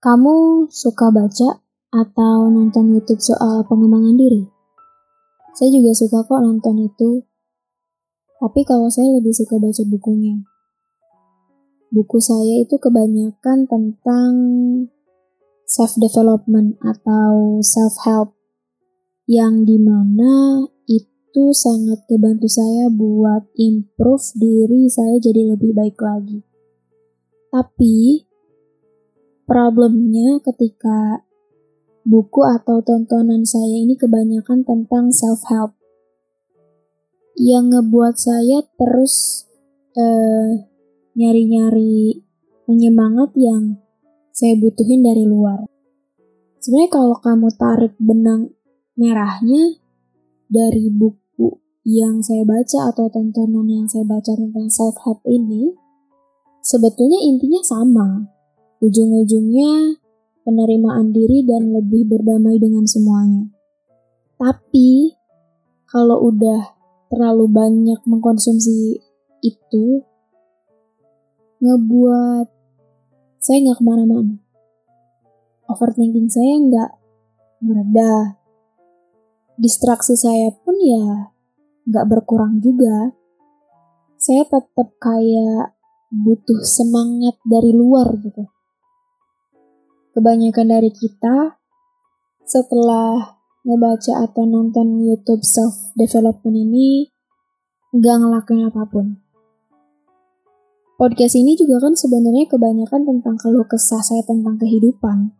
Kamu suka baca atau nonton YouTube soal pengembangan diri? Saya juga suka kok nonton itu. Tapi kalau saya lebih suka baca bukunya. Buku saya itu kebanyakan tentang self-development atau self-help. Yang di mana itu sangat kebantu saya buat improve diri saya jadi lebih baik lagi. Tapi Problemnya ketika buku atau tontonan saya ini kebanyakan tentang self-help. Yang ngebuat saya terus uh, nyari-nyari penyemangat yang saya butuhin dari luar. Sebenarnya kalau kamu tarik benang merahnya dari buku yang saya baca atau tontonan yang saya baca tentang self-help ini, sebetulnya intinya sama Ujung-ujungnya penerimaan diri dan lebih berdamai dengan semuanya. Tapi kalau udah terlalu banyak mengkonsumsi itu, ngebuat saya nggak ke mana-mana. Overthinking saya nggak mereda. Distraksi saya pun ya nggak berkurang juga. Saya tetap kayak butuh semangat dari luar gitu kebanyakan dari kita setelah ngebaca atau nonton YouTube self development ini nggak ngelakuin apa pun. Podcast ini juga kan sebenarnya kebanyakan tentang keluh kesah saya tentang kehidupan,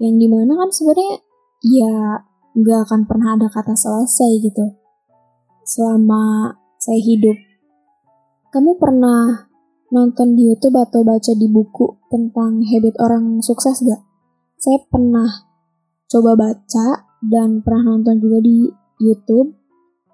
yang di mana kan sebenarnya ya nggak akan pernah ada kata selesai gitu. Selama saya hidup, kamu pernah nonton di YouTube atau baca di buku tentang habit orang sukses gak? Saya pernah coba baca dan pernah nonton juga di YouTube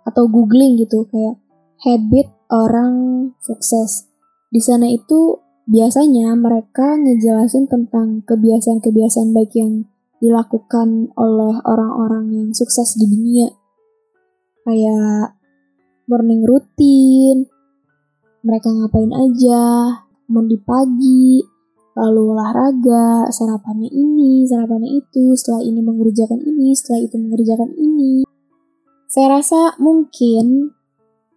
atau googling gitu kayak habit orang sukses. Di sana itu biasanya mereka ngejelasin tentang kebiasaan-kebiasaan baik yang dilakukan oleh orang-orang yang sukses di dunia. Kayak morning routine, mereka ngapain aja, mandi pagi, lalu olahraga, sarapannya ini, sarapannya itu, setelah ini mengerjakan ini, setelah itu mengerjakan ini. Saya rasa mungkin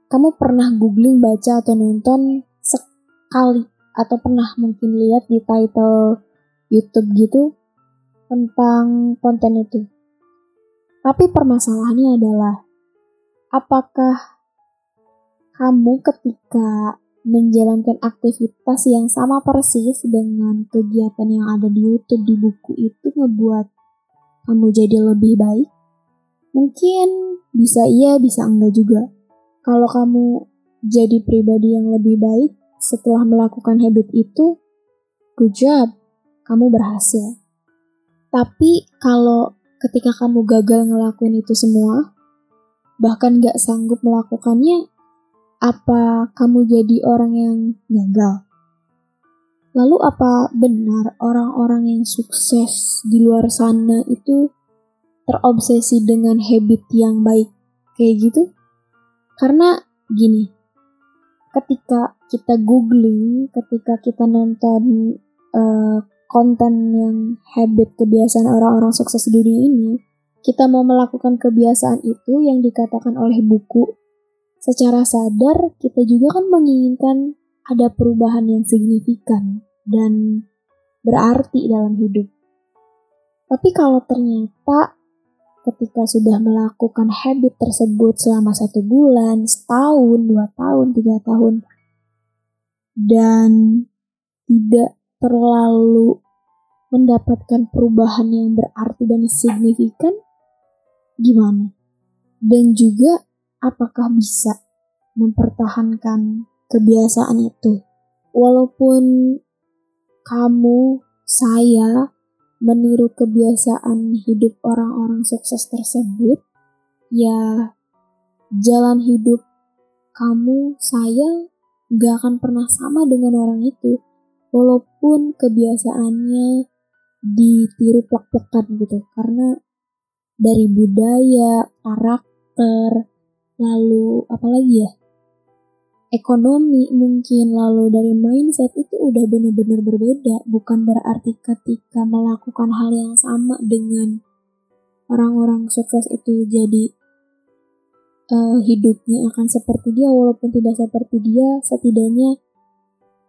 kamu pernah googling, baca, atau nonton sekali, atau pernah mungkin lihat di title YouTube gitu tentang konten itu. Tapi permasalahannya adalah, apakah kamu ketika menjalankan aktivitas yang sama persis dengan kegiatan yang ada di YouTube di buku itu ngebuat kamu jadi lebih baik? Mungkin bisa iya, bisa enggak juga. Kalau kamu jadi pribadi yang lebih baik setelah melakukan habit itu, good job, kamu berhasil. Tapi kalau ketika kamu gagal ngelakuin itu semua, bahkan gak sanggup melakukannya, apa kamu jadi orang yang gagal? Lalu apa benar orang-orang yang sukses di luar sana itu terobsesi dengan habit yang baik kayak gitu? Karena gini, ketika kita googling, ketika kita nonton uh, konten yang habit kebiasaan orang-orang sukses di dunia ini, kita mau melakukan kebiasaan itu yang dikatakan oleh buku secara sadar kita juga kan menginginkan ada perubahan yang signifikan dan berarti dalam hidup. Tapi kalau ternyata ketika sudah melakukan habit tersebut selama satu bulan, setahun, dua tahun, tiga tahun, dan tidak terlalu mendapatkan perubahan yang berarti dan signifikan, gimana? Dan juga apakah bisa mempertahankan kebiasaan itu. Walaupun kamu, saya, meniru kebiasaan hidup orang-orang sukses tersebut, ya jalan hidup kamu, saya gak akan pernah sama dengan orang itu. Walaupun kebiasaannya ditiru plek-plekan gitu. Karena dari budaya, karakter, lalu apa lagi ya? Ekonomi mungkin lalu dari mindset itu udah bener-bener berbeda. Bukan berarti ketika melakukan hal yang sama dengan orang-orang sukses itu jadi uh, hidupnya akan seperti dia walaupun tidak seperti dia setidaknya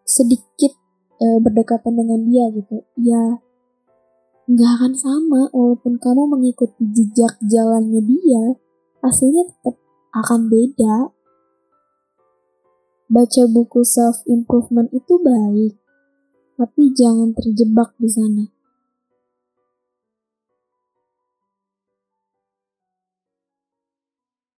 sedikit uh, berdekatan dengan dia gitu. Ya nggak akan sama walaupun kamu mengikuti jejak jalannya dia hasilnya tetap akan beda Baca buku self improvement itu baik, tapi jangan terjebak di sana.